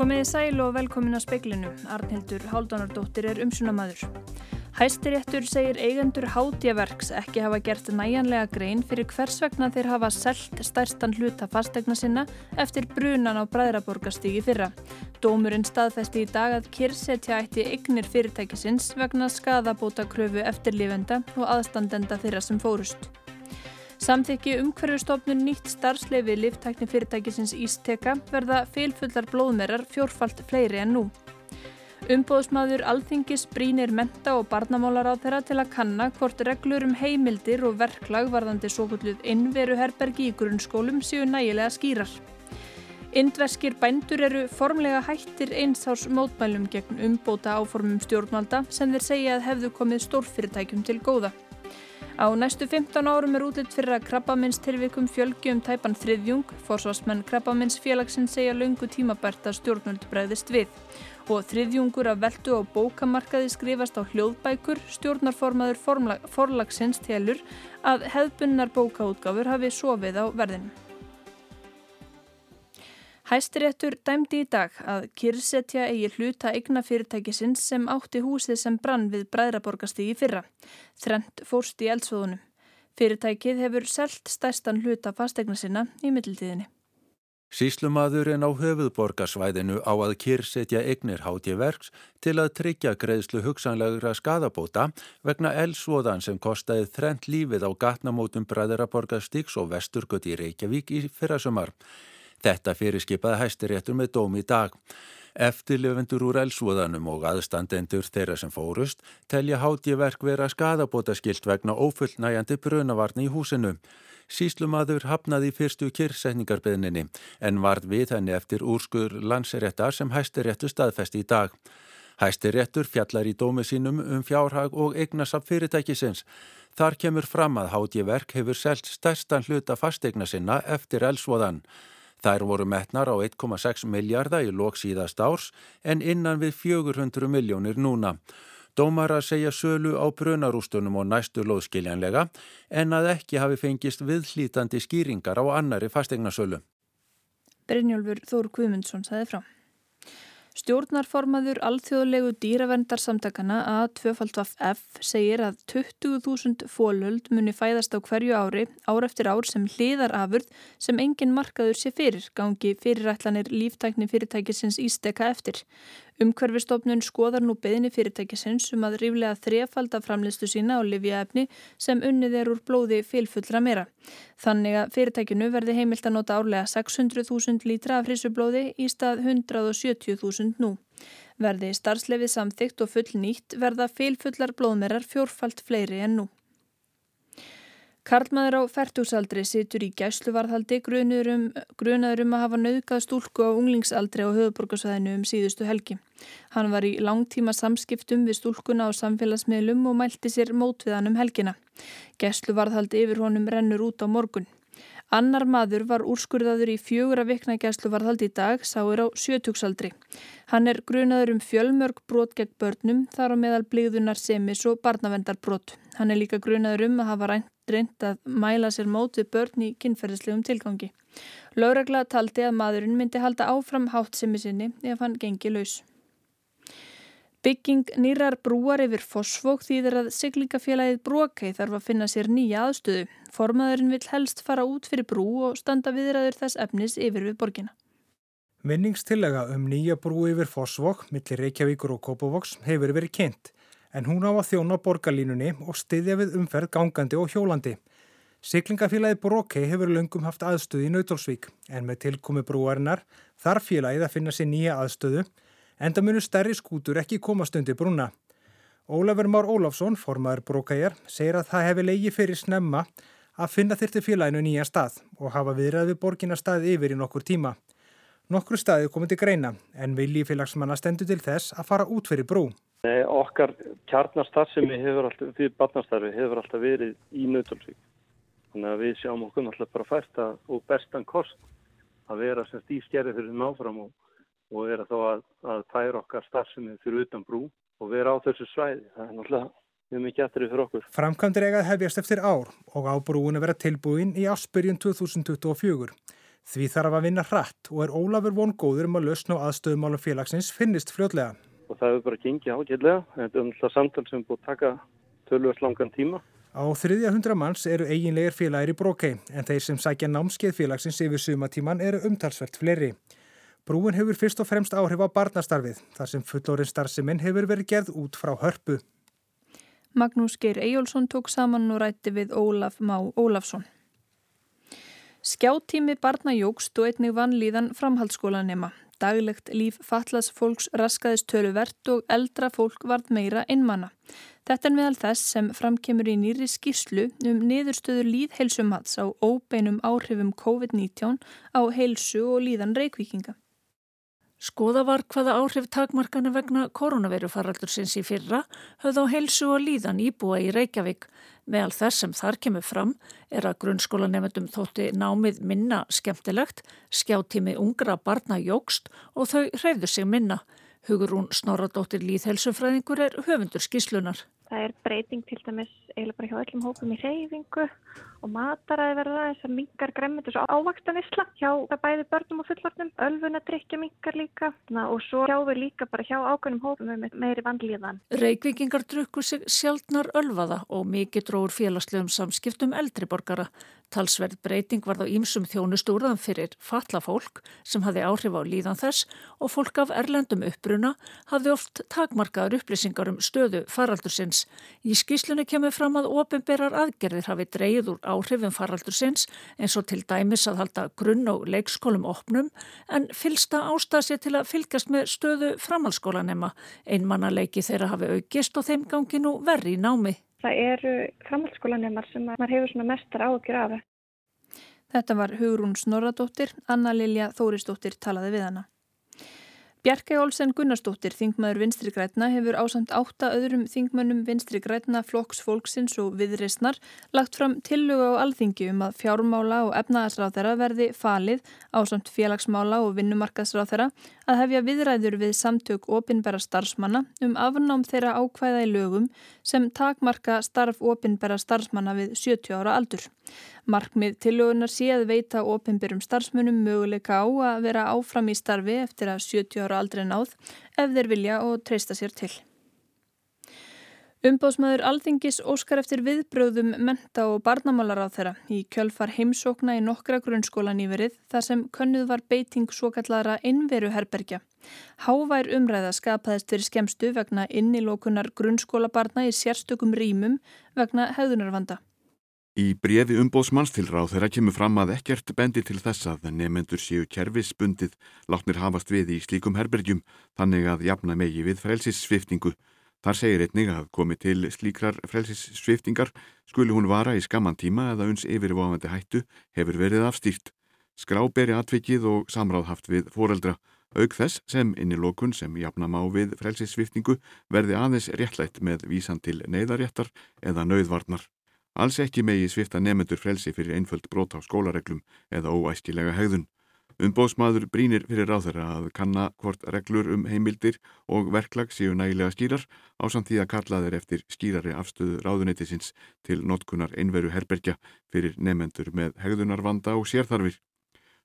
Komiði sæl og velkomin að speiklinu. Arnhildur Háldanardóttir er umsunamaður. Hæstiréttur segir eigendur hátjaverks ekki hafa gert næjanlega grein fyrir hvers vegna þeir hafa selt stærstan hluta fastegna sinna eftir brunan á Bræðraborgastígi fyrra. Dómurinn staðfesti í dag að kyrsetja eitti eignir fyrirtækisins vegna skadabóta kröfu eftirlifenda og aðstandenda þeirra sem fórust. Samþykki umhverfustofnun nýtt starfsleifi liftækni fyrirtækisins Ísteka verða feilfullar blóðmerar fjórfalt fleiri en nú. Umbóðsmaður Alþingis brínir menta og barnamálar á þeirra til að kanna hvort reglur um heimildir og verklag varðandi svo kvölduð innveruherbergi í grunnskólum séu nægilega skýrar. Indverskir bændur eru formlega hættir einsárs mótmælum gegn umbóta áformum stjórnvalda sem þeir segja að hefðu komið stórfyrirtækjum til góða. Á næstu 15 árum er útlitt fyrir að krabbaminstilvikum fjölgi um tæpan þriðjung, forsvarsmenn krabbaminsfélagsinn segja laungu tímabært að stjórnvöld bregðist við. Og þriðjungur af veldu og bókamarkaði skrifast á hljóðbækur, stjórnarformaður forlagsins telur að hefðbunnar bókaútgáfur hafi sofið á verðinu. Hæstiréttur dæmdi í dag að kyrrsetja eigi hluta eigna fyrirtækisins sem átti húsið sem brann við Bræðraborgastígi fyrra. Þrent fórst í eldsvoðunum. Fyrirtækið hefur selt stærstan hluta fastegna sinna í mittiltíðinni. Síslumadurinn á höfuðborgarsvæðinu á að kyrrsetja eignir háti verks til að tryggja greiðslu hugsanlegra skadabóta vegna elsvoðan sem kostaði þrent lífið á gatnamótum Bræðraborgastíks og Vesturgöt í Reykjavík í fyrrasumar. Þetta fyrirskipaði hæstiréttur með dómi í dag. Eftirlefendur úr elsvoðanum og aðstandendur þeirra sem fórust telja hátjiverk vera skadabótaskilt vegna ófullnæjandi brunavarni í húsinu. Síslumadur hafnaði fyrstu kyrrsetningarbeðninni en varð við henni eftir úrskur landsiréttar sem hæstiréttu staðfesti í dag. Hæstiréttur fjallar í dómi sínum um fjárhag og eignasab fyrirtækisins. Þar kemur fram að hátjiverk hefur selgt stærstan hluta fastegna sinna eftir elsvoðan. Þær voru metnar á 1,6 miljardar í lok síðast árs en innan við 400 miljónir núna. Dómar að segja sölu á brunarústunum og næstu loðskiljanlega en að ekki hafi fengist viðhlítandi skýringar á annari fastegnasölu. Brynjólfur Þór Guðmundsson sagði frá. Stjórnarformaður alþjóðlegu dýravendarsamtakana að 2FF segir að 20.000 fólöld muni fæðast á hverju ári ár eftir ár sem hliðar afurð sem engin markaður sé fyrir gangi fyrirætlanir líftækni fyrirtækisins ísteka eftir. Umhverfistofnun skoðar nú beðinni fyrirtækisins um að ríflega þrefalda framlistu sína á livjaefni sem unnið er úr blóði fylfullra meira. Þannig að fyrirtækinu verði heimilt að nota árlega 600.000 lítra af hrissublóði í stað 170.000 nú. Verði starfslefið samþygt og full nýtt verða fylfullar blóðmerar fjórfalt fleiri en nú. Karlmaður á færtúsaldri situr í gæsluvarðhaldi um, grunaður um að hafa nauðgað stúlku á unglingsaldri á höfuborgarsvæðinu um síðustu helgi. Hann var í langtíma samskiptum við stúlkuna á samfélagsmiðlum og mælti sér mót við hann um helgina. Gæsluvarðhaldi yfir honum rennur út á morgun. Annar maður var úrskurðaður í fjögur að vikna gæsluvarðhald í dag, sáir á sjötugsaldri. Hann er grunaður um fjölmörg brot gegn börnum, þar á meðal blíðunar semis og barnavendarbrot. Hann er líka grunaður um að hafa reynd að mæla sér mótið börn í kynferðislegum tilgangi. Láregla taldi að maðurinn myndi halda áfram hátt semi sinni ef hann gengi laus. Bygging nýrar brúar yfir fosfók þýðir að siglingafélagið Brókei þarf að finna sér nýja aðstöðu. Formaðurinn vil helst fara út fyrir brú og standa viðræður þess efnis yfir við borgina. Vinningstillega um nýja brú yfir fosfók, millir Reykjavíkur og Kópavóks, hefur verið kynnt. En hún á að þjóna borgarlínunni og styðja við umferð gangandi og hjólandi. Siglingafélagið Brókei hefur löngum haft aðstöði í Nautalsvík en með tilkomi brúarinnar þarf félagið að finna sér nýja aðstöðu enda munu stærri skútur ekki komast undir brúna. Ólafur Már Ólafsson, formaður brókæjar, segir að það hefði leigi fyrir snemma að finna þyrti félaginu nýja stað og hafa viðræði borgina staði yfir í nokkur tíma. Nokkru staði komið til greina en vilji félagsmanna stendur til þess að fara út fyrir brú. Nei, okkar kjarnarstarfsemi hefur alltaf, því barnastarfi hefur alltaf verið í nautalsvík. Þannig að við sjáum okkur alltaf bara fært að, og bestan kost að vera semst í skerri fyrir náfram og og vera þá að, að færa okkar starfsemi fyrir utan brú og vera á þessu svæði. Það er náttúrulega mjög mikið eftirrið fyrir okkur. Framkvæmdir eigað hefjast eftir ár og ábrúin að vera tilbúin í áspyrjun 2024. Því þarf að vinna hratt og er Ólafur von góður um að lausna á aðstöðumálum félagsins finnist fljótlega. Og það hefur bara gengið ágætlega. Þetta er umhverfað samtal sem búið að taka tölvöld langan tíma. Á þriðja hundra manns eru eiginlegar félagir í Brókei en þeir sem sækja námskeið félagsins yfir sumatíman eru umtalsvert fleiri. Brúin hefur fyrst og fremst áhrif á barnastarfið þar sem fullorinn starfseminn hefur verið gerð út frá hörpu. Magnús Geir Eyjólfsson tók saman og rætti við Ólaf Má Ólafsson. Skjáttími barna jógst og einnig vannlíðan framhaldsskólanema. Daglegt líf fatlas fólks raskaðist töluvert og eldra fólk vart meira innmanna. Þetta er meðal þess sem framkemur í nýri skýrslu um niðurstöður líðheilsumats á óbeinum áhrifum COVID-19 á heilsu og líðan reikvíkinga. Skoða var hvaða áhrif takmarkana vegna koronavirufaraldursins í fyrra höfð á heilsu og líðan íbúa í Reykjavík. Meðal þess sem þar kemur fram er að grunnskólanemendum þótti námið minna skemmtilegt, skjáttími ungra barna jógst og þau hreyfðu sig minna. Hugurún Snorradóttir Líðhelsufræðingur er höfundur skíslunar. Það er breyting til dæmis eiginlega bara hjá öllum hópum í reyfingu og mataræði verða þess að mingar gremmendus og ávaksdanisla hjá bæði börnum og fullornum, ölfunadrykja mingar líka og svo sjáum við líka bara hjá ákveðnum hópum með meiri vandlíðan. Reykvikingar drukku sig sjálfnar ölvaða og mikið dróður félagslegum samskiptum eldriborgara. Talsverð breyting var þá ímsum þjónustúraðan fyrir fatla fólk sem hafði áhrif á líðan þess og fólk af erlendum uppbruna hafði oft takmarkaður upplýsingar um stöðu faraldursins. Í skýslunni kemur fram að ofinberar aðgerðir hafi dreyið úr áhrifum faraldursins eins og til dæmis að halda grunn og leikskólum opnum en fylsta ástasi til að fylgjast með stöðu framhalskólanema. Einmannaleiki þeirra hafi aukist og þeim gangi nú verri í námi. Það eru framhaldsskólanemar sem maður hefur svona mestar áökjur af. Þetta var Hugrún Snorradóttir, Anna Lilja Þórisdóttir talaði við hana. Bjarkei Olsen Gunnarsdóttir, þingmaður Vinstri Grætna, hefur ásamt átta öðrum þingmönnum Vinstri Grætna, Flokks, Fólksins og Viðreysnar lagt fram tillögu á alþingi um að fjármála og efnaðarsráð þeirra verði falið ásamt félagsmála og vinnumarkaðsráð þeirra að hefja viðræður við samtök opinbæra starfsmanna um afnám þeirra ákvæða í lögum sem takmarka starf opinbæra starfsmanna við 70 ára aldur. Markmið tillögunar sé að veita ofinbyrjum starfsmunum möguleika á að vera áfram í starfi eftir að 70 ára aldrei náð ef þeir vilja og treysta sér til. Umbóðsmaður Alþingis óskar eftir viðbröðum menta og barnamálar á þeirra í kjölfar heimsókna í nokkra grunnskóla nýverið þar sem könnuð var beiting svo kallara innveruherbergja. Hávær umræða skapaðist fyrir skemstu vegna innilókunar grunnskólabarna í sérstökum rýmum vegna hefðunarvanda. Í brefi umbóðsmanns til ráð þeirra kemur fram að ekkert bendi til þess að nefendur séu kerfisbundið látnir hafast við í slíkum herbergjum þannig að jafna megi við frelsissviftingu. Þar segir einnig að komi til slíkrar frelsissviftingar skuli hún vara í skamman tíma eða uns yfirváðandi hættu hefur verið afstýrt. Skráberi atvikið og samráð haft við foreldra. Aug þess sem innilokun sem jafna má við frelsissviftingu verði aðeins réttlætt með vísan til neyðaréttar eða nauðvarnar. Alls ekki megi svifta nefnendur frelsi fyrir einföld brot á skólareglum eða óæskilega hegðun. Umbóðsmaður brínir fyrir ráðherra að kanna hvort reglur um heimildir og verklag séu nægilega skýrar á samt því að kallaðir eftir skýrari afstöðu ráðuneytisins til notkunar einveru herbergja fyrir nefnendur með hegðunarvanda og sérþarfir.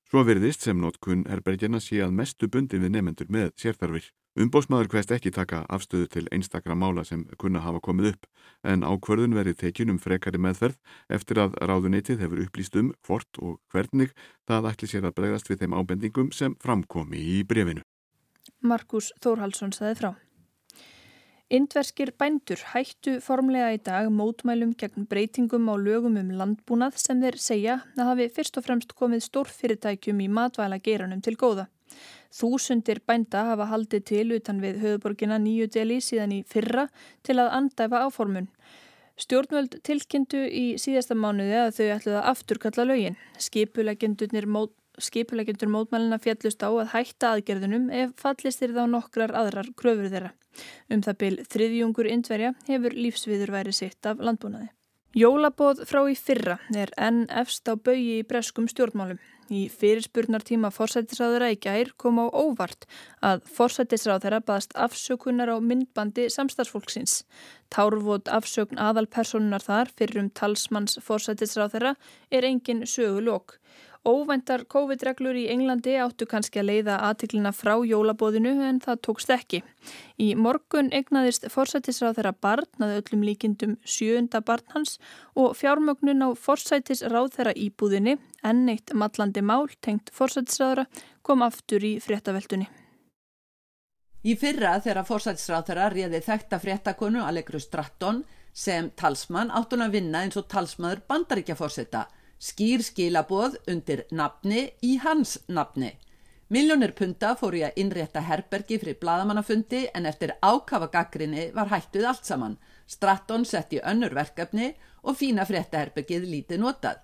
Svo verðist sem notkun herbergjana sé að mestu bundin við nefnendur með sérþarfir. Umbósmaður hverst ekki taka afstöðu til einstakra mála sem kunna hafa komið upp en ákverðun verið tekjun um frekari meðferð eftir að ráðuneytið hefur upplýst um hvort og hvernig það ætli sér að bregðast við þeim ábendingum sem framkomi í brefinu. Markus Þórhalsson saði frá. Indverskir bændur hættu formlega í dag mótmælum gegn breytingum á lögum um landbúnað sem þeir segja að hafi fyrst og fremst komið stórfyrirtækjum í matvæla geranum til góða. Þúsundir bænda hafa haldið til utan við höfuborgina nýju deli síðan í fyrra til að andæfa áformun. Stjórnvöld tilkynntu í síðasta mánuði að þau ætluða afturkalla lögin. Skipulegjundur mótmælina fjallust á að hætta aðgerðunum ef fallist er þá nokkrar aðrar kröfur þeirra. Um það byl þriðjungur indverja hefur lífsviður væri sitt af landbúnaði. Jólabóð frá í fyrra er enn efst á baui í breskum stjórnmálum. Í fyrirspurnartíma forsættisráðura í gær kom á óvart að forsættisráðura baðast afsökunar á myndbandi samstarfsfólksins. Tárvot afsökn aðalpersonunar þar fyrir um talsmanns forsættisráðura er engin sögulokk. Óvæntar COVID-reglur í Englandi áttu kannski að leiða aðtiklina frá jólabóðinu en það tókst ekki. Í morgun egnaðist forsætisráð þeirra barn að öllum líkindum sjöunda barn hans og fjármögnun á forsætisráð þeirra íbúðinni enn eitt mallandi mál tengt forsætisráðra kom aftur í fréttaveldunni. Í fyrra þegar forsætisráð þeirra réði þekta fréttakonu Allegru Stratton sem talsmann áttun að vinna eins og talsmaður bandaríkja fórseta skýr skilaboð undir nafni í hans nafni. Miljónir punta fór ég að innrétta herbergi fyrir bladamannafundi en eftir ákafa gaggrinni var hættuð allt saman. Stratton sett í önnur verkefni og fína fréttaherbergið lítið notað.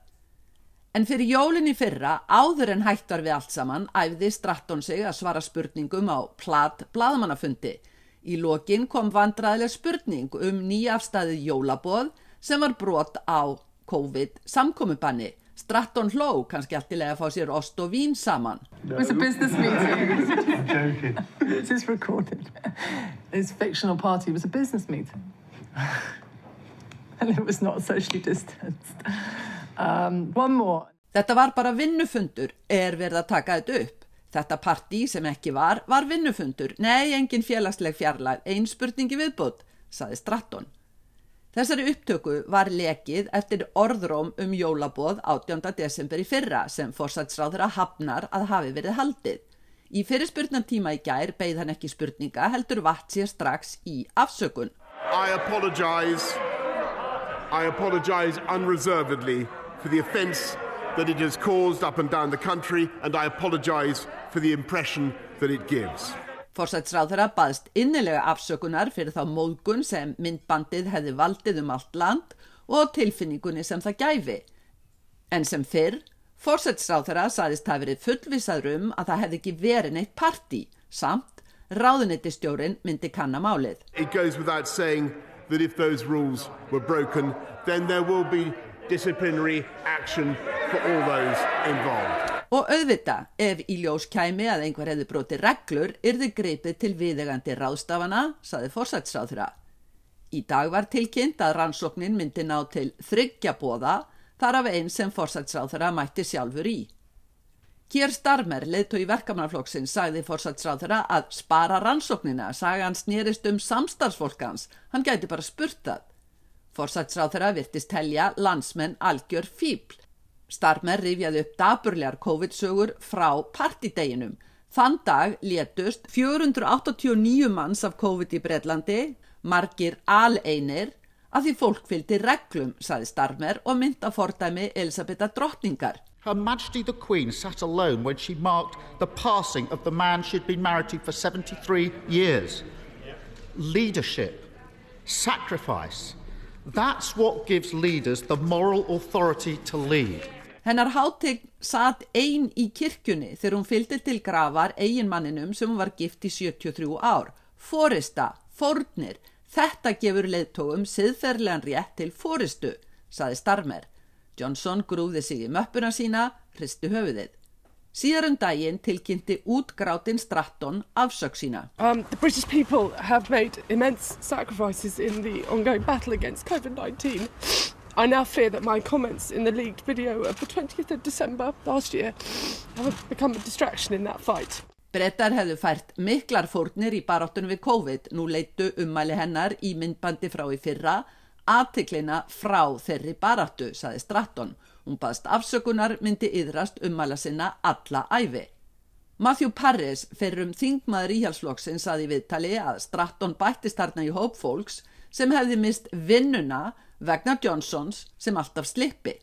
En fyrir jólinni fyrra, áður en hættar við allt saman, æfði Stratton sig að svara spurningum á plat bladamannafundi. Í lokin kom vandraðileg spurning um nýjafstæðið jólaboð sem var brot á COVID-samkomiðbanni. Stratton hló kannski alltilega að fá sér ost og vín saman. No. It was a business meeting. I'm joking. This is recorded. This fictional party was a business meeting. And it was not socially distanced. Um, one more. Þetta var bara vinnufundur, er verið að taka þetta upp. Þetta partí sem ekki var, var vinnufundur. Nei, engin félagsleg fjarlæð, ein spurningi viðbútt, saði Stratton. Þessari upptöku var lekið eftir orðróm um jólaboð 18. desember í fyrra sem fórsætsráður að hafnar að hafi verið haldið. Í fyrirspurnan tíma í gær beigð hann ekki spurninga heldur vatt sér strax í afsökun. I apologize, I apologize unreservedly for the offence that it has caused up and down the country and I apologize for the impression that it gives. Forsætsráðara baðst innilega afsökunar fyrir þá móðgun sem myndbandið hefði valdið um allt land og tilfinningunni sem það gæfi. En sem fyrr, forsætsráðara saðist það verið fullvisaður um að það hefði ekki verið neitt parti, samt ráðunitistjórin myndi kannamálið. It goes without saying that if those rules were broken, then there will be disciplinary action for all those involved. Og auðvita, ef í ljós kæmi að einhver hefði broti reglur, yrði greipið til viðegandi ráðstafana, saði fórsætsráðra. Í dag var tilkynnt að rannsóknin myndi ná til þryggja bóða, þar af einn sem fórsætsráðra mætti sjálfur í. Kier Starmer, leðtó í verkamannaflokksins, sagði fórsætsráðra að spara rannsóknina, sagði hann snýrist um samstarfsfólkans, hann gæti bara spurtað. Fórsætsráðra virtist helja landsmenn algjör fíbl Starmer rifjaði upp daburlegar COVID-sögur frá partideginum. Þann dag létust 489 manns af COVID í Breitlandi, margir aleinir, að því fólk fylgdi reglum, saði Starmer og mynd að fordæmi Elisabetta drottningar. Her Majesty the Queen sat alone when she marked the passing of the man she'd been married to for 73 years. Leadership, sacrifice, that's what gives leaders the moral authority to lead. Hennar hátegn satt einn í kirkjunni þegar hún fylgdi til gravar eiginmanninum sem hún var gift í 73 ár. Forista, fornir, þetta gefur leðtóum siðferðlegan rétt til foristu, saði Starmer. Johnson grúði sig í möppuna sína, hristu höfuðið. Síðar um daginn tilkynnti útgrátin Stratton afsök sína. Um, the British people have made immense sacrifices in the ongoing battle against COVID-19. I now fear that my comments in the leaked video of the 20th of December last year have become a distraction in that fight. Brettar hefðu fært miklar fórnir í baráttunum við COVID. Nú leitu ummæli hennar í myndbandi frá í fyrra aðtiklina frá þeirri baráttu, saði Stratton. Hún baðst afsökunar myndi yðrast ummæla sinna alla æfi. Matthew Parris, ferrum þingmaður íhjálpsflokksins, saði viðtali að Stratton bættist þarna í hóp fólks sem hefði mist vinnuna vegna Johnsons sem alltaf slippi.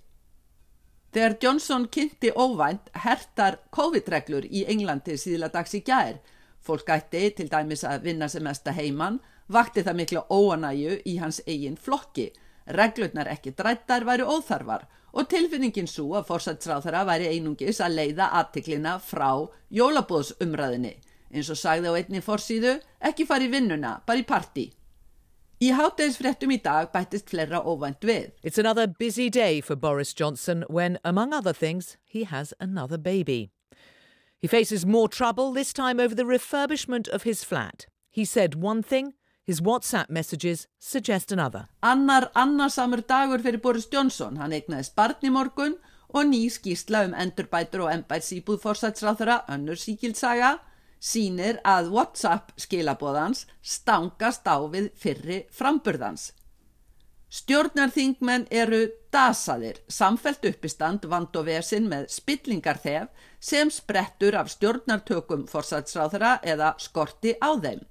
Þegar Johnson kynnti óvænt hertar COVID-reglur í Englandi síðla dags í gær, fólk ætti til dæmis að vinna sem mesta heimann, vakti það mikla óanæju í hans eigin flokki. Reglurnar ekki drættar væri óþarfar og tilfinningin svo að fórsætsráþara væri einungis að leiða aðtiklina frá jólabóðsumræðinni. Eins og sagði á einni fórsíðu, ekki fari vinnuna, bara í parti. Í í dag bættist óvænt við. It's another busy day for Boris Johnson when, among other things, he has another baby. He faces more trouble, this time over the refurbishment of his flat. He said one thing, his WhatsApp messages suggest another. Annar annarsamur dagur fyrir Boris Johnson. Hann eignaðist barn í morgun og ný skýrsla um endurbætur og ennbætsýbúð fórsætsráþura önnur síkildsaga sínir að WhatsApp skilabóðans stangast á við fyrri framburðans. Stjórnarþingmenn eru dasaðir, samfelt uppistand vand og vesin með spillingarþef sem sprettur af stjórnartökum fórsætsráþura eða skorti á þeim,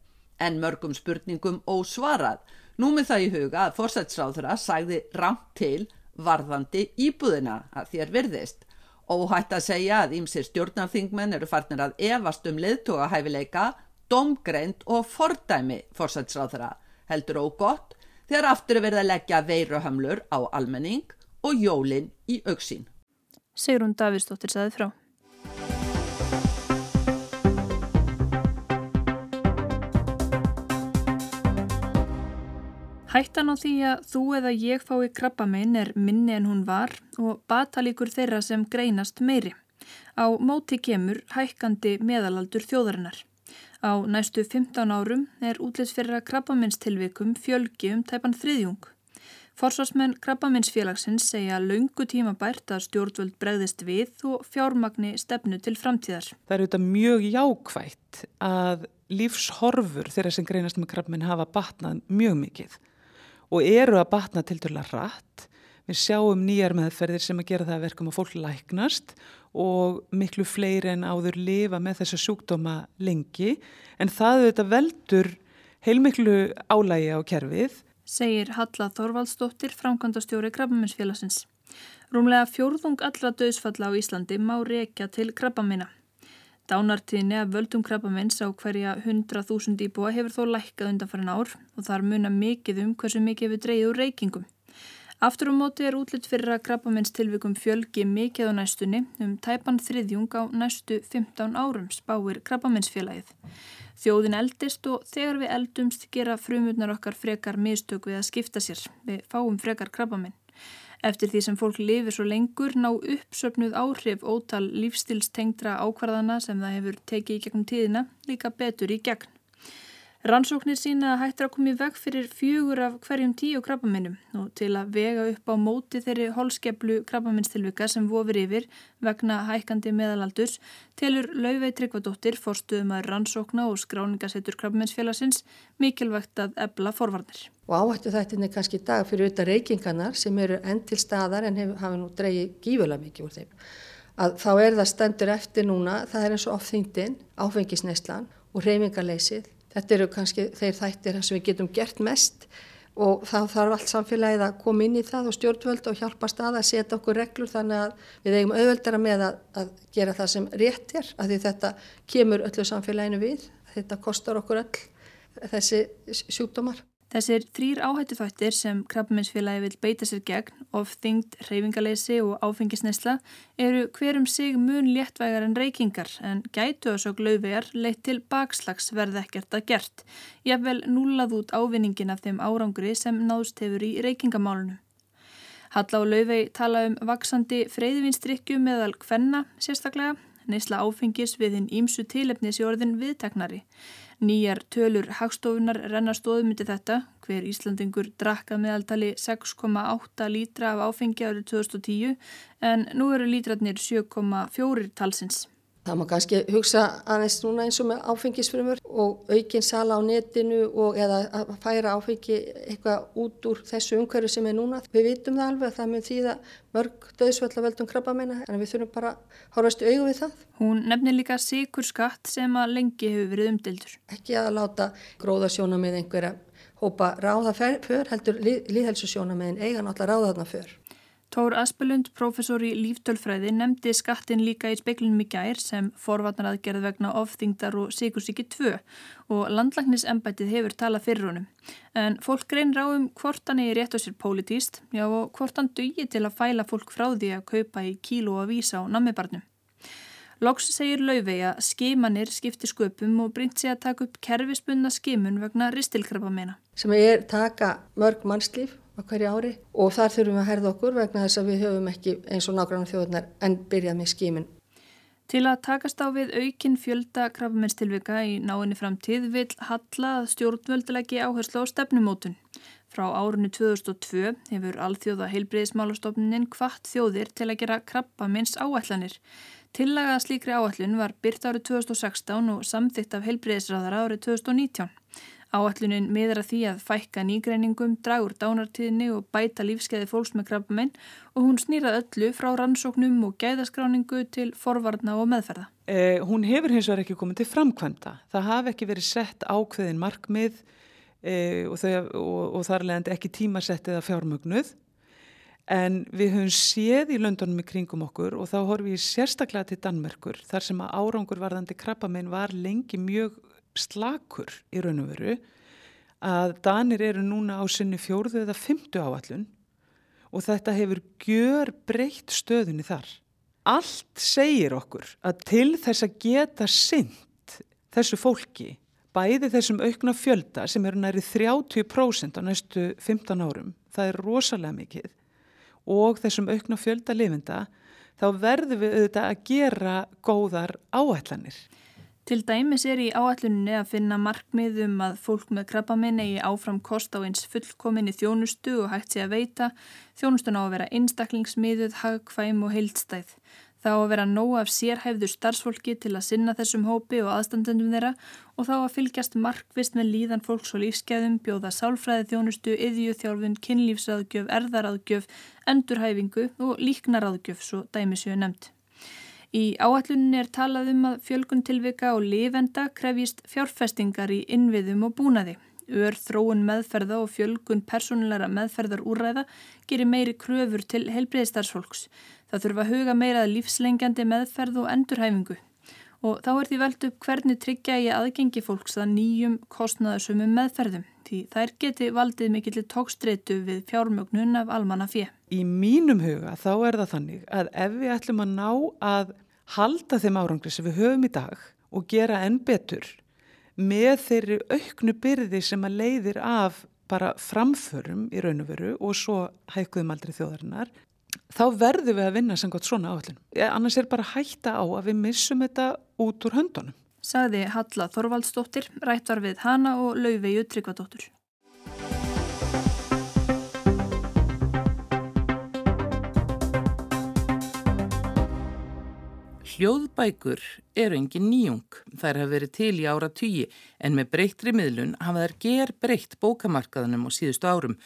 en mörgum spurningum ósvarað. Nú með það í huga að fórsætsráþura sagði ramt til varðandi íbúðina að þér virðist. Óhætt að segja að ímsir stjórnarþingmenn eru farnir að evast um liðtoga hæfileika, domgreind og fordæmi fórsætsráþara. Heldur ógott þegar aftur er verið að leggja veiruhamlur á almenning og jólin í auksín. Sigrun Davíðsdóttir saði frá. Hættan á því að þú eða ég fái krabba minn er minni en hún var og batalíkur þeirra sem greinast meiri. Á móti kemur hækkandi meðalaldur þjóðarinnar. Á næstu 15 árum er útlýtsferra krabbaminstilvikum fjölgi um tæpan þriðjung. Forsvarsmenn krabbaminsfélagsins segja laungu tíma bært að stjórnvöld bregðist við og fjármagni stefnu til framtíðar. Það er auðvitað mjög jákvægt að lífshorfur þeirra sem greinast með krabbaminn hafa batnað mjög mikið og eru að batna til dörla rætt. Við sjáum nýjar meðferðir sem að gera það verkum að fólk læknast og miklu fleiri en áður lifa með þessa sjúkdóma lengi en það auðvitað veldur heilmiklu álægi á kerfið. Segir Halla Þorvaldsdóttir, framkvæmdastjóri Krabbaminsfélagsins. Rúmlega fjórðung allra döðsfalla á Íslandi má reykja til krabbamina. Dánartíðinni að völdum krabbamins á hverja 100.000 íbúa hefur þó lækkað undanfærin ár og þar muna mikið um hversu mikið við dreyðu reykingum. Aftur á um móti er útlitt fyrir að krabbamins tilvikum fjölgi mikið á næstunni um tæpan þriðjung á næstu 15 árum spáir krabbaminsfélagið. Þjóðin eldist og þegar við eldumst gera frumutnar okkar frekar mistök við að skipta sér. Við fáum frekar krabbaminn. Eftir því sem fólk lifir svo lengur ná uppsöfnuð áhrif ótal lífstilstengdra ákvarðana sem það hefur tekið í gegnum tíðina líka betur í gegn. Rannsóknir sína að hættra að koma í veg fyrir fjögur af hverjum tíu krabbaminnum og til að vega upp á móti þeirri holskeplu krabbaminstilvika sem vofir yfir vegna hækandi meðalaldurs telur Lauvei Tryggvadóttir forstuðum að rannsókna og skráningasettur krabbaminsfélagsins mikilvægt að ebla forvarnir. Og áhættu þættinni kannski dag fyrir auðvitað reykingarnar sem eru enn til staðar en hef, hafa nú dreyið gífulega mikið úr þeim. Að þá er það stendur eftir núna, það er eins og ofþyngdin, áfengisneislan og reyfingarleysið Þetta eru kannski þeir þættir sem við getum gert mest og þá þarf allt samfélagið að koma inn í það og stjórnvöld og hjálpa stað að setja okkur reglur þannig að við eigum auðveldara með að, að gera það sem rétt er að því þetta kemur öllu samfélaginu við, þetta kostar okkur öll þessi sjúkdómar. Þessir þrýr áhættuþættir sem krabbamennsfélagi vil beita sér gegn, ofþyngd, reyfingaleysi og áfengisnesla eru hverjum sig mun léttvægar en reykingar en gætu að svo glauðvegar leitt til bakslags verð ekkert að gert. Ég vel núlað út ávinningin af þeim árangri sem náðst hefur í reykingamálunum. Halla og Lauvei tala um vaksandi freyðvinstrykju meðal hvenna sérstaklega, neysla áfengis við hinn ímsu tilefnis í orðin viðteknari. Nýjar tölur hagstofunar renna stóðmyndi þetta, hver Íslandingur drakka meðaltali 6,8 lítra af áfengi árið 2010 en nú eru lítratnir 7,4 talsins. Það má kannski hugsa aðeins núna eins og með áfengisfrumur og aukin sala á netinu og eða að færa áfengi eitthvað út úr þessu umhverju sem er núna. Við vitum það alveg að það mun þýða mörg döðsvöldavöldum krabba meina en við þurfum bara að horfast auðu við það. Hún nefnir líka sikur skatt sem að lengi hefur verið umdildur. Ekki að láta gróða sjóna með einhverja hópa ráða för heldur líðhelsusjóna með einn eiga náttúrulega ráða þarna för. Tór Aspelund, professor í líftölfræði, nefndi skattin líka í speiklinum í gær sem forvarnaraðgerð vegna ofþingdar og sigursíki 2 og landlagnisembætið hefur talað fyrir honum. En fólk reynir á um hvort hann er rétt á sér pólitíst, já og hvort hann dugir til að fæla fólk frá því að kaupa í kíló að vísa á nammibarnum. Loks segir Lauvei að skimanir skiptir sköpum og brynt sig að taka upp kerfispunna skimun vegna ristilkrabba meina. Sem er taka mörg mannslíf á hverju ári og þar þurfum við að herða okkur vegna þess að við höfum ekki eins og nákvæmlega þjóðunar en byrjað með skímin. Til að takast á við aukin fjölda krafamennstilvika í náinni framtíð vil Halla að stjórnvöldilegi áherslu á stefnumótun. Frá árunni 2002 hefur Alþjóða heilbreyðismálastofnin hvart þjóðir til að gera krabba minns áætlanir. Tillaga slíkri áætlun var byrt árið 2016 og samþygt af heilbreyðisráðara árið 2019. Áallunin miður að því að fækka nýgreiningum, dragur dánartíðinni og bæta lífskeiði fólks með krabbamenn og hún snýrað öllu frá rannsóknum og gæðaskráningu til forvarna og meðferða. Eh, hún hefur hins vegar ekki komið til framkvæmda. Það hafi ekki verið sett ákveðin markmið eh, og, og, og þar leðandi ekki tímasettið af fjármögnuð. En við höfum séð í löndunum í kringum okkur og þá horfum við sérstaklega til Danmerkur þar sem að árangur varðandi krabbamenn var lengi mjög slakur í raun og veru að Danir eru núna á sinni fjórðu eða fymtu áallun og þetta hefur gjör breytt stöðunni þar. Allt segir okkur að til þess að geta synd þessu fólki, bæði þessum aukna fjölda sem eru næri 30% á næstu 15 árum, það er rosalega mikið, og þessum aukna fjölda lifinda, þá verðum við auðvitað að gera góðar áætlanir. Til dæmis er í áalluninni að finna markmiðum að fólk með krabbaminn eigi áfram kost á eins fullkominni þjónustu og hægt sé að veita. Þjónustun á að vera einstaklingsmiðuð, hagkvæm og heildstæð. Það á að vera nóg af sérhæfður starfsfólki til að sinna þessum hópi og aðstandendum þeirra og þá að fylgjast markvist með líðan fólks og lífskeiðum, bjóða sálfræði þjónustu, yðju þjálfun, kynlífsraðgjöf, erðaraðgjöf, endurhæfingu og líknaraðgjöf, svo dæmisjöu nefnd. Í áalluninni er talað um að fjölgun tilvika og lifenda krefjist fjárfestingar í innviðum og búnaði. Ör þróun meðferða og fjölgun persónulegra meðferðar úræða gerir meiri kröfur til helbreyðstarfsfólks. Það þurfa að huga meirað lífslengjandi meðferð og endurhæfingu. Og þá er því veld upp hvernig tryggja í aðgengi fólks að nýjum kostnaðasumum meðferðum. Því þær geti valdið mikill tókstreitu við fjármögnun af almanna fjö. Í mínum huga þá er það þannig að ef við ætlum að ná að halda þeim árangri sem við höfum í dag og gera enn betur með þeirri auknu byrði sem að leiðir af bara framförum í raun og veru og svo hækkuðum aldrei þjóðarinnar, þá verðum við að vinna sem gott svona áallin. Annars er bara hætta á að við missum þetta út úr höndunum. Saði Halla Þorvaldsdóttir, rættar við hana og Laufeyju Tryggvadóttur. Hljóðbækur eru engin nýjung. Þær hafa verið til í ára tugi en með breyttri miðlun hafa þær ger breytt bókamarkaðunum á síðustu árum.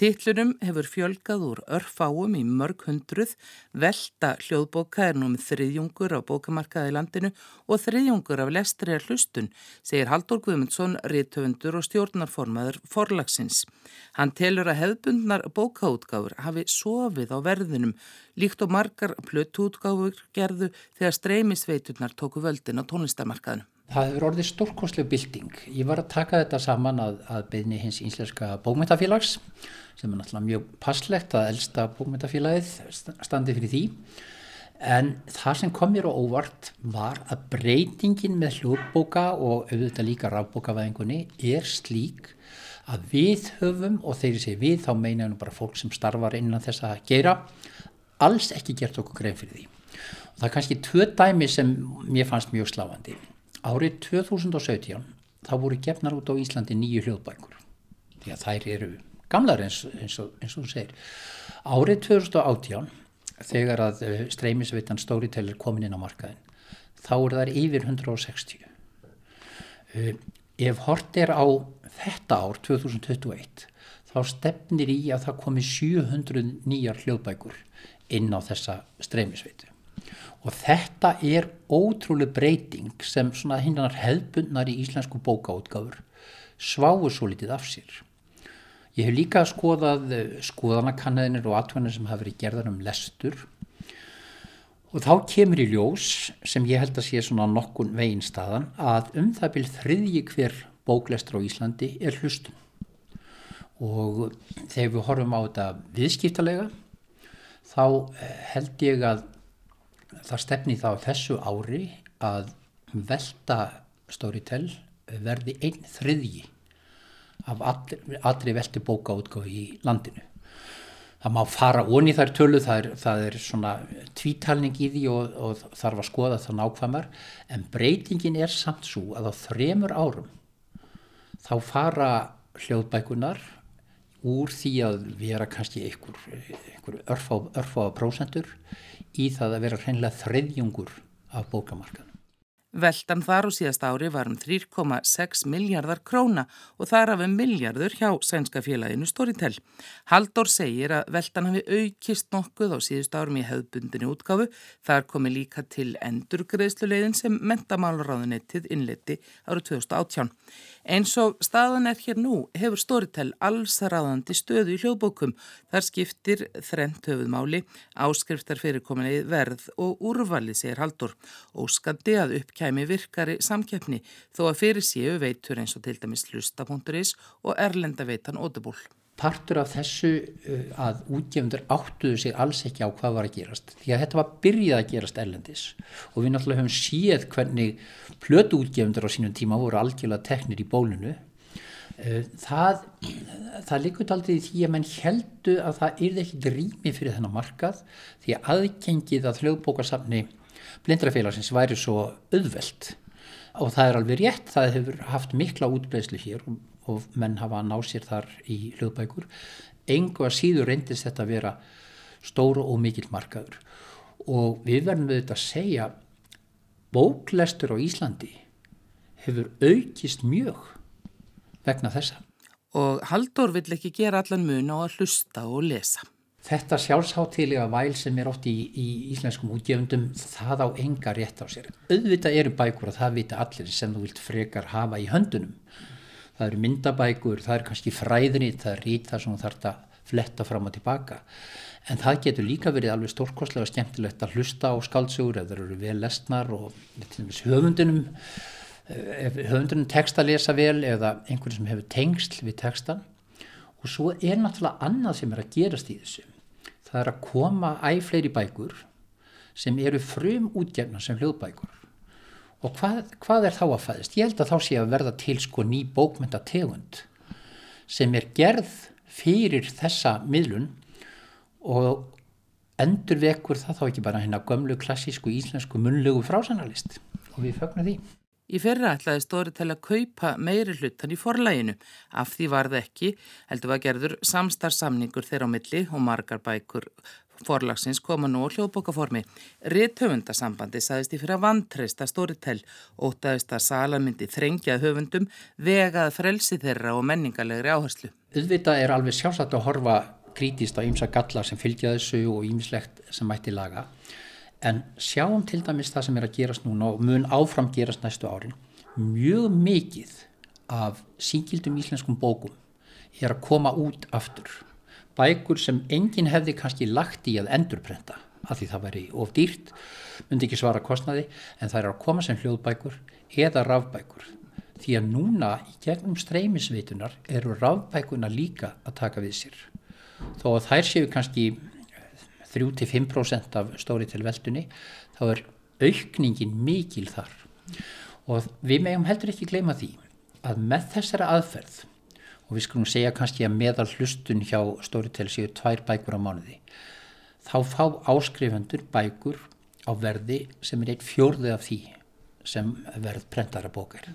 Tittlurum hefur fjölgað úr örfáum í mörg hundruð, velta hljóðbóka er nú með þriðjungur á bókamarkaði landinu og þriðjungur af lestri er hlustun, segir Haldur Guðmundsson, riðtöfundur og stjórnarformaður forlagsins. Hann telur að hefðbundnar bókaútgáfur hafi sofið á verðinum, líkt og margar plötuútgáfur gerðu þegar streymisveiturnar tóku völdin á tónlistarmarkaðinu. Það hefur orðið stórkonslega bilding. Ég var að taka þetta saman að, að beðni hins íslenska bókmyndafélags sem er náttúrulega mjög passlegt að elsta bókmyndafélagið standi fyrir því. En það sem kom mér á óvart var að breytingin með hljóðbóka og auðvitað líka rafbókavæðingunni er slík að við höfum, og þeir sé við, þá meina nú bara fólk sem starfar innan þess að gera, alls ekki gert okkur grein fyrir því. Það er kannski tvö dæmi sem mér fannst mjög sláandi. Árið 2017 þá voru gefnar út á Íslandi nýju hljóðbækur því að þær eru gamlar eins, eins, og, þú segir. Árið 2018 þegar að eh, streymisvitan Storytel er komin inn á markaðin þá eru þær yfir 160. Eh, ef hort er á þetta ár 2021 þá stefnir í að það komi 700 nýjar hljóðbækur inn á þessa streymisvitu og þetta er ótrúlega breyting sem svona hinnar hefðbundnar í íslensku bókaútgáfur sváur svo litið af sér. Ég hef líka skoðað eh, skoðanakannaðinir og atvennar sem hafa verið gerðar um lestur og þá kemur í ljós sem ég held að sé svona nokkun veginn staðan að um það byrð þriðji hver bóklestur á Íslandi er hlustun og þegar við horfum á þetta viðskiptalega þá eh, held ég að það stefni þá þessu ári að velta Storytel verði einn þriðji af allri, allri velti bókaútgáfi í landinu. Það má fara onni þær tölu, það er, það er svona tvítalning í því og, og þarf að skoða það nákvæmar, en breytingin er samt svo að á þremur árum þá fara hljóðbækunar úr því að vera kannski einhver, einhver örfáða prósentur í það að vera hreinlega þriðjungur af bókamarkaðum. Veltan þar og síðast ári var um 3,6 miljardar króna og þar af um miljardur hjá sænska félaginu Storytel. Haldur segir að veltan hafi aukist nokkuð á síðust árum í hefðbundinu útgáfu. Þar komi líka til endurgreðsluleiðin sem mentamálaráðunettið innleti árið 2018. Eins og staðan er hér nú hefur Storytel allsaraðandi stöðu í hljóðbókum. Þar skiptir þrent höfuðmáli, áskriftar fyrirkominni verð og úrvali, segir Haldur. Óskandi að uppkæmi virkari samkeppni þó að fyrir séu veitur eins og til dæmis hlusta.is og erlenda veitan Audible. Partur af þessu uh, að útgefundur áttuðu sig alls ekki á hvað var að gerast því að þetta var byrjað að gerast erlendis og við náttúrulega höfum séð hvernig plötu útgefundur á sínum tíma voru algjörlega teknir í bólunu uh, það, það likur aldrei því að menn heldu að það yrði ekki drými fyrir þennan markað því að aðgengið að hljóðbókarsafni blindrafélagsins væri svo auðvelt og það er alveg rétt, það hefur haft mikla útbreyslu hér og og menn hafa að ná sér þar í hljóðbækur engu að síður reyndist þetta að vera stóru og mikill markaður og við verðum við þetta að segja bóklestur á Íslandi hefur aukist mjög vegna þessa. Og Haldur vill ekki gera allan mun á að hlusta og lesa. Þetta sjálfsháttilega væl sem er oft í, í íslenskum útgefundum, það á enga rétt á sér. Auðvitað eru bækur og það vita allir sem þú vilt frekar hafa í höndunum það eru myndabækur, það er kannski fræðrið, það er rít það sem þú þarf að fletta fram og tilbaka. En það getur líka verið alveg stórkostlega skemmtilegt að hlusta á skaldsugur ef það eru vel lesnar og höfundunum, höfundunum tekst að lesa vel eða einhvern sem hefur tengsl við tekstan. Og svo er náttúrulega annað sem er að gerast í þessu. Það er að koma æg fleiri bækur sem eru frum útgefna sem hljóðbækur og hvað, hvað er þá að fæðist? Ég held að þá sé að verða til sko ný bókmyndategund sem er gerð fyrir þessa miðlun og endur vekur það þá ekki bara hérna gömlu klassísku íslensku munlegu frásanalist og við fögnum því. Í fyrra ætlaði stóri til að kaupa meiri hlutan í forlæginu. Af því var það ekki, heldur var gerður samstarfsamningur þeirra á milli og margar bækur Forlagsins koma nú á hljóðbókaformi. Ritthöfundasambandi saðist í fyrir að vantreista Storytel, ótaðist að salamyndi þrengjað höfundum, vegað frelsi þeirra og menningarlegri áherslu. Uðvitað er alveg sjálfsagt að horfa krítist á ýmsa gallar sem fylgja þessu og ýmislegt sem mætti laga. En sjáum til dæmis það sem er að gerast núna og mun áfram gerast næstu árin. Mjög mikið af síkildum íslenskum bókum er að koma út aftur. Bækur sem enginn hefði kannski lagt í að endurprenta af því það væri of dýrt, myndi ekki svara kostnaði en það er að koma sem hljóðbækur eða rafbækur. Því að núna í gegnum streymisveitunar eru rafbækuna líka að taka við sér. Þó að þær séu kannski 3-5% af stóri til veldunni þá er aukningin mikil þar. Og við meðum heldur ekki gleyma því að með þessara aðferð og við skulum segja kannski að meðal hlustun hjá Storytel séu tvær bækur á mánuði þá fá áskrifendur bækur á verði sem er eitt fjórði af því sem verð prentara bókar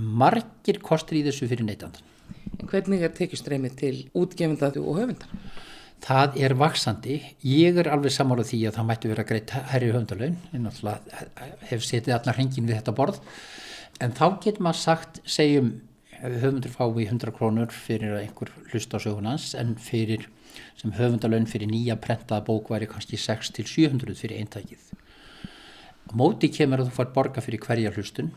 margir kostur í þessu fyrir neytandan En hvernig er tekjustreymið til útgefindatu og höfundar? Það er vaksandi. Ég er alveg samálað því að það mættu vera greitt herri höfundalögn. Ég náttúrulega hef setið allar hengin við þetta borð. En þá getur maður sagt, segjum höfundur fái 100 krónur fyrir einhver hlust á sögunans en fyrir sem höfundalön fyrir nýja prentaða bók væri kannski 6-700 fyrir eintækið. Móti kemur að þú fær borga fyrir hverja hlustun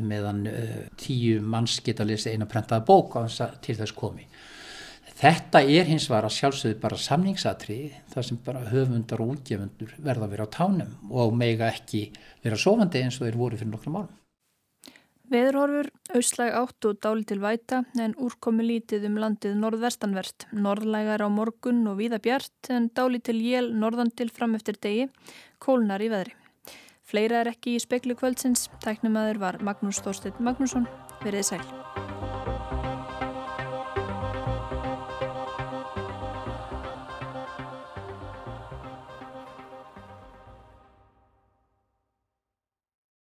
meðan uh, tíu manns geta að lesa eina prentaða bók til þess komi. Þetta er hins var að sjálfsögðu bara samningsatrið þar sem bara höfundar og útgefundur verða að vera á tánum og mega ekki vera sofandi eins og þeir voru fyrir nokkrum árum. Veðurhorfur, auslæg átt og dáli til væta en úrkomi lítið um landið norðvestanvert. Norðlægar á morgun og víða bjart en dáli til jél norðan til fram eftir degi, kólnar í veðri. Fleira er ekki í speklu kvöldsins. Tæknumæður var Magnús Þorstedt Magnússon. Verðið sæl.